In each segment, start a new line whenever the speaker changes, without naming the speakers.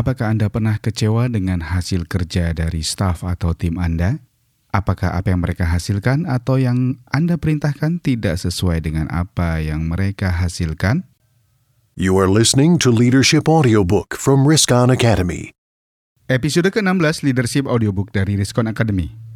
Apakah Anda pernah kecewa dengan hasil kerja dari staf atau tim Anda? Apakah apa yang mereka hasilkan atau yang Anda perintahkan tidak sesuai dengan apa yang mereka hasilkan?
You are listening to Leadership Audiobook from Riskon Academy.
Episode ke-16 Leadership Audiobook dari Riskon Academy.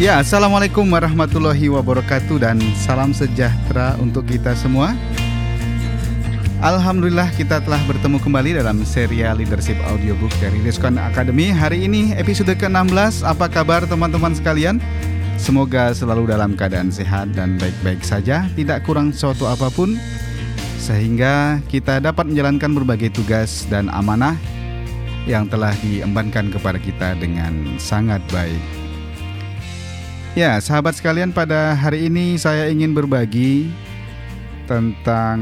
Ya, Assalamualaikum warahmatullahi wabarakatuh dan salam sejahtera untuk kita semua. Alhamdulillah kita telah bertemu kembali dalam serial Leadership Audiobook dari Diskon Academy. Hari ini episode ke-16. Apa kabar teman-teman sekalian? Semoga selalu dalam keadaan sehat dan baik-baik saja, tidak kurang sesuatu apa pun sehingga kita dapat menjalankan berbagai tugas dan amanah yang telah diembankan kepada kita dengan sangat baik. Ya, sahabat sekalian, pada hari ini saya ingin berbagi tentang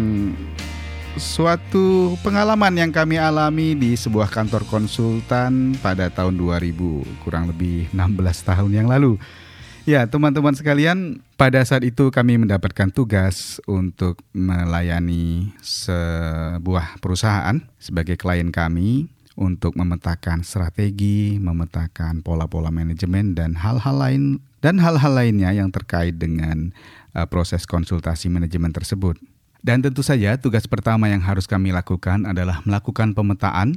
suatu pengalaman yang kami alami di sebuah kantor konsultan pada tahun 2000, kurang lebih 16 tahun yang lalu. Ya, teman-teman sekalian, pada saat itu kami mendapatkan tugas untuk melayani sebuah perusahaan sebagai klien kami untuk memetakan strategi, memetakan pola-pola manajemen dan hal-hal lain dan hal-hal lainnya yang terkait dengan uh, proses konsultasi manajemen tersebut. Dan tentu saja tugas pertama yang harus kami lakukan adalah melakukan pemetaan.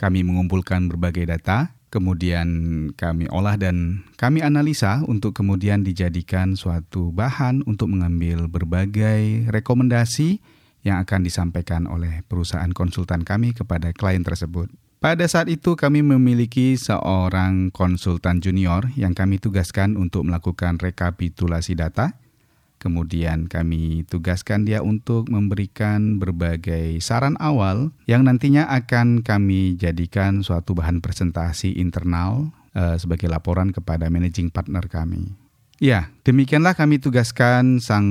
Kami mengumpulkan berbagai data, kemudian kami olah dan kami analisa untuk kemudian dijadikan suatu bahan untuk mengambil berbagai rekomendasi yang akan disampaikan oleh perusahaan konsultan kami kepada klien tersebut. Pada saat itu kami memiliki seorang konsultan junior yang kami tugaskan untuk melakukan rekapitulasi data. Kemudian kami tugaskan dia untuk memberikan berbagai saran awal yang nantinya akan kami jadikan suatu bahan presentasi internal uh, sebagai laporan kepada managing partner kami. Ya, demikianlah kami tugaskan sang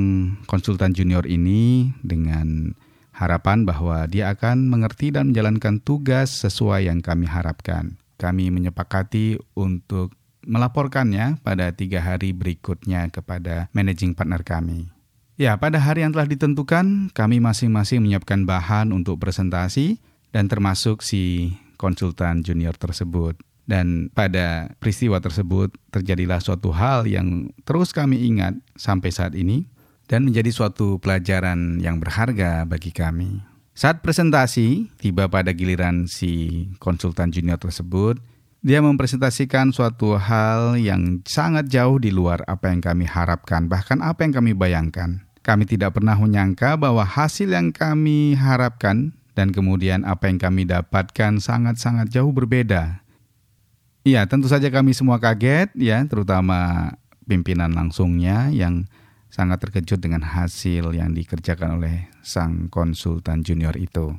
konsultan junior ini dengan harapan bahwa dia akan mengerti dan menjalankan tugas sesuai yang kami harapkan. Kami menyepakati untuk melaporkannya pada tiga hari berikutnya kepada managing partner kami. Ya, pada hari yang telah ditentukan, kami masing-masing menyiapkan bahan untuk presentasi dan termasuk si konsultan junior tersebut. Dan pada peristiwa tersebut terjadilah suatu hal yang terus kami ingat sampai saat ini, dan menjadi suatu pelajaran yang berharga bagi kami. Saat presentasi, tiba pada giliran si konsultan junior tersebut, dia mempresentasikan suatu hal yang sangat jauh di luar apa yang kami harapkan, bahkan apa yang kami bayangkan. Kami tidak pernah menyangka bahwa hasil yang kami harapkan dan kemudian apa yang kami dapatkan sangat-sangat jauh berbeda. Iya, tentu saja kami semua kaget ya, terutama pimpinan langsungnya yang sangat terkejut dengan hasil yang dikerjakan oleh sang konsultan junior itu.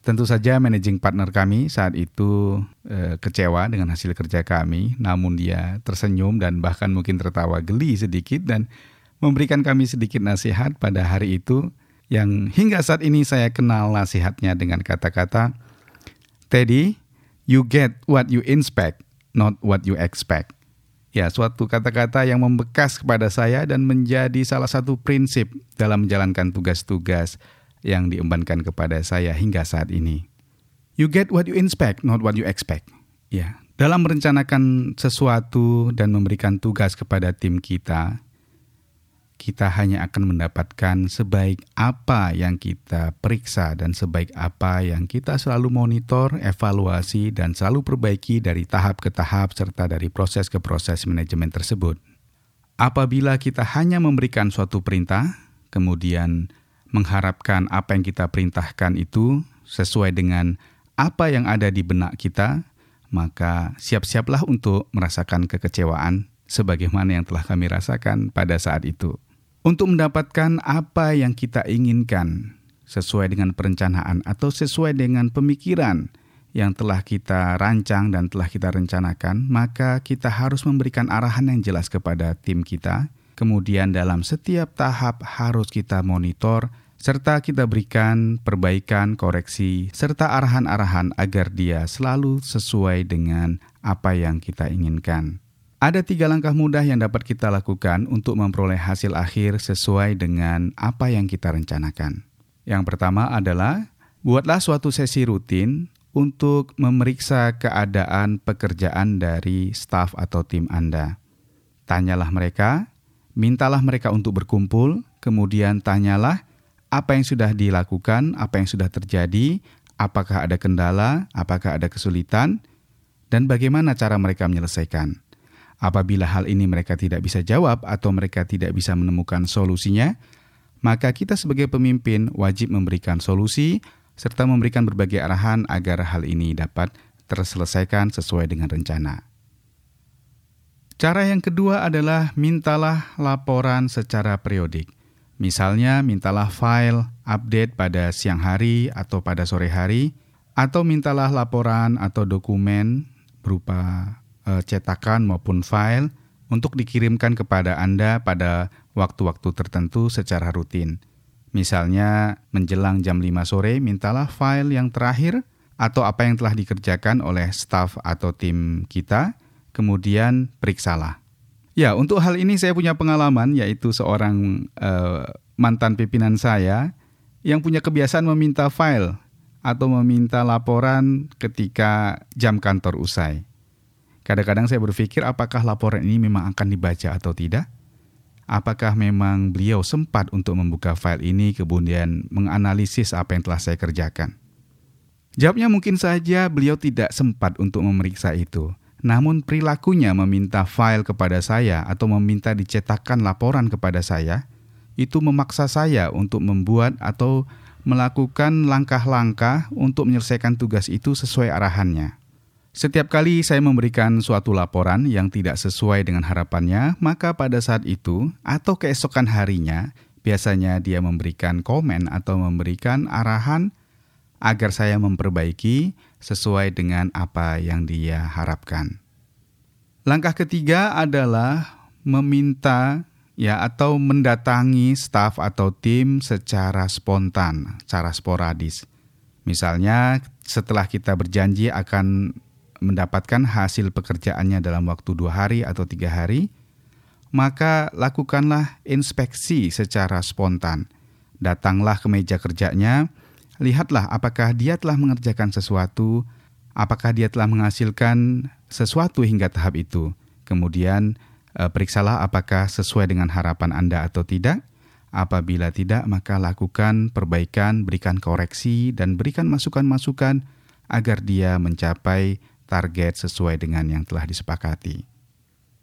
Tentu saja managing partner kami saat itu e, kecewa dengan hasil kerja kami, namun dia tersenyum dan bahkan mungkin tertawa geli sedikit dan memberikan kami sedikit nasihat pada hari itu yang hingga saat ini saya kenal nasihatnya dengan kata-kata, Teddy, you get what you inspect, not what you expect. Ya, suatu kata-kata yang membekas kepada saya dan menjadi salah satu prinsip dalam menjalankan tugas-tugas yang diembankan kepada saya hingga saat ini. You get what you inspect, not what you expect. Ya, dalam merencanakan sesuatu dan memberikan tugas kepada tim kita, kita hanya akan mendapatkan sebaik apa yang kita periksa dan sebaik apa yang kita selalu monitor, evaluasi, dan selalu perbaiki dari tahap ke tahap serta dari proses ke proses manajemen tersebut. Apabila kita hanya memberikan suatu perintah, kemudian mengharapkan apa yang kita perintahkan itu sesuai dengan apa yang ada di benak kita, maka siap-siaplah untuk merasakan kekecewaan sebagaimana yang telah kami rasakan pada saat itu. Untuk mendapatkan apa yang kita inginkan sesuai dengan perencanaan atau sesuai dengan pemikiran yang telah kita rancang dan telah kita rencanakan, maka kita harus memberikan arahan yang jelas kepada tim kita, kemudian dalam setiap tahap harus kita monitor, serta kita berikan perbaikan, koreksi, serta arahan-arahan agar dia selalu sesuai dengan apa yang kita inginkan. Ada tiga langkah mudah yang dapat kita lakukan untuk memperoleh hasil akhir sesuai dengan apa yang kita rencanakan. Yang pertama adalah buatlah suatu sesi rutin untuk memeriksa keadaan pekerjaan dari staf atau tim Anda. Tanyalah mereka, mintalah mereka untuk berkumpul, kemudian tanyalah apa yang sudah dilakukan, apa yang sudah terjadi, apakah ada kendala, apakah ada kesulitan, dan bagaimana cara mereka menyelesaikan. Apabila hal ini mereka tidak bisa jawab atau mereka tidak bisa menemukan solusinya, maka kita sebagai pemimpin wajib memberikan solusi serta memberikan berbagai arahan agar hal ini dapat terselesaikan sesuai dengan rencana. Cara yang kedua adalah mintalah laporan secara periodik. Misalnya, mintalah file update pada siang hari atau pada sore hari, atau mintalah laporan atau dokumen berupa cetakan maupun file untuk dikirimkan kepada Anda pada waktu-waktu tertentu secara rutin. Misalnya, menjelang jam 5 sore, mintalah file yang terakhir atau apa yang telah dikerjakan oleh staf atau tim kita, kemudian periksalah. Ya, untuk hal ini saya punya pengalaman yaitu seorang uh, mantan pimpinan saya yang punya kebiasaan meminta file atau meminta laporan ketika jam kantor usai. Kadang-kadang saya berpikir apakah laporan ini memang akan dibaca atau tidak? Apakah memang beliau sempat untuk membuka file ini kemudian menganalisis apa yang telah saya kerjakan? Jawabnya mungkin saja beliau tidak sempat untuk memeriksa itu. Namun perilakunya meminta file kepada saya atau meminta dicetakkan laporan kepada saya, itu memaksa saya untuk membuat atau melakukan langkah-langkah untuk menyelesaikan tugas itu sesuai arahannya. Setiap kali saya memberikan suatu laporan yang tidak sesuai dengan harapannya, maka pada saat itu atau keesokan harinya, biasanya dia memberikan komen atau memberikan arahan agar saya memperbaiki sesuai dengan apa yang dia harapkan. Langkah ketiga adalah meminta ya atau mendatangi staf atau tim secara spontan, secara sporadis. Misalnya setelah kita berjanji akan mendapatkan hasil pekerjaannya dalam waktu dua hari atau tiga hari, maka lakukanlah inspeksi secara spontan. Datanglah ke meja kerjanya, lihatlah apakah dia telah mengerjakan sesuatu, apakah dia telah menghasilkan sesuatu hingga tahap itu. Kemudian e, periksalah apakah sesuai dengan harapan Anda atau tidak. Apabila tidak, maka lakukan perbaikan, berikan koreksi, dan berikan masukan-masukan agar dia mencapai target sesuai dengan yang telah disepakati.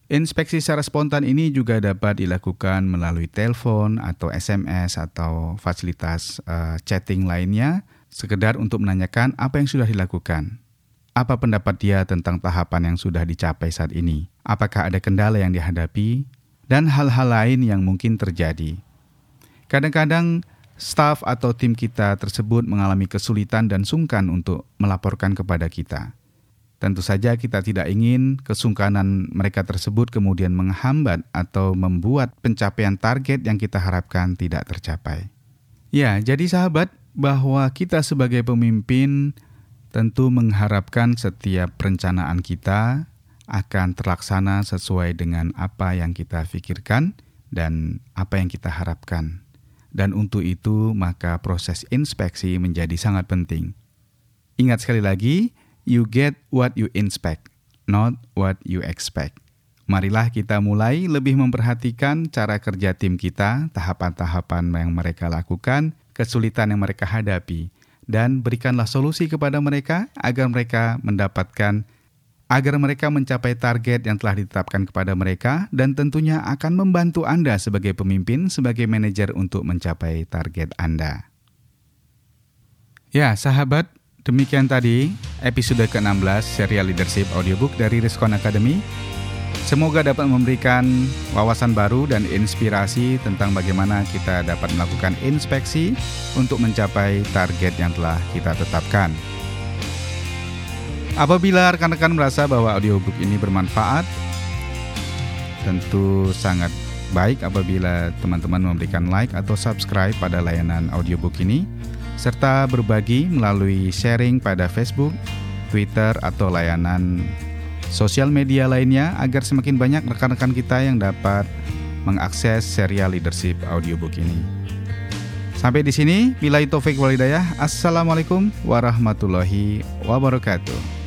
Inspeksi secara spontan ini juga dapat dilakukan melalui telepon atau SMS atau fasilitas uh, chatting lainnya, sekedar untuk menanyakan apa yang sudah dilakukan. Apa pendapat dia tentang tahapan yang sudah dicapai saat ini? Apakah ada kendala yang dihadapi? Dan hal-hal lain yang mungkin terjadi. Kadang-kadang staf atau tim kita tersebut mengalami kesulitan dan sungkan untuk melaporkan kepada kita. Tentu saja kita tidak ingin kesungkanan mereka tersebut kemudian menghambat atau membuat pencapaian target yang kita harapkan tidak tercapai. Ya, jadi sahabat, bahwa kita sebagai pemimpin tentu mengharapkan setiap perencanaan kita akan terlaksana sesuai dengan apa yang kita pikirkan dan apa yang kita harapkan. Dan untuk itu, maka proses inspeksi menjadi sangat penting. Ingat sekali lagi, You get what you inspect, not what you expect. Marilah kita mulai lebih memperhatikan cara kerja tim kita, tahapan-tahapan yang mereka lakukan, kesulitan yang mereka hadapi, dan berikanlah solusi kepada mereka agar mereka mendapatkan agar mereka mencapai target yang telah ditetapkan kepada mereka dan tentunya akan membantu Anda sebagai pemimpin, sebagai manajer untuk mencapai target Anda. Ya, sahabat, Demikian tadi episode ke-16 serial leadership audiobook dari Riskon Academy. Semoga dapat memberikan wawasan baru dan inspirasi tentang bagaimana kita dapat melakukan inspeksi untuk mencapai target yang telah kita tetapkan. Apabila rekan-rekan merasa bahwa audiobook ini bermanfaat, tentu sangat baik apabila teman-teman memberikan like atau subscribe pada layanan audiobook ini, serta berbagi melalui sharing pada Facebook, Twitter, atau layanan sosial media lainnya agar semakin banyak rekan-rekan kita yang dapat mengakses serial leadership audiobook ini. Sampai di sini, bila Taufik Walidayah. Assalamualaikum warahmatullahi wabarakatuh.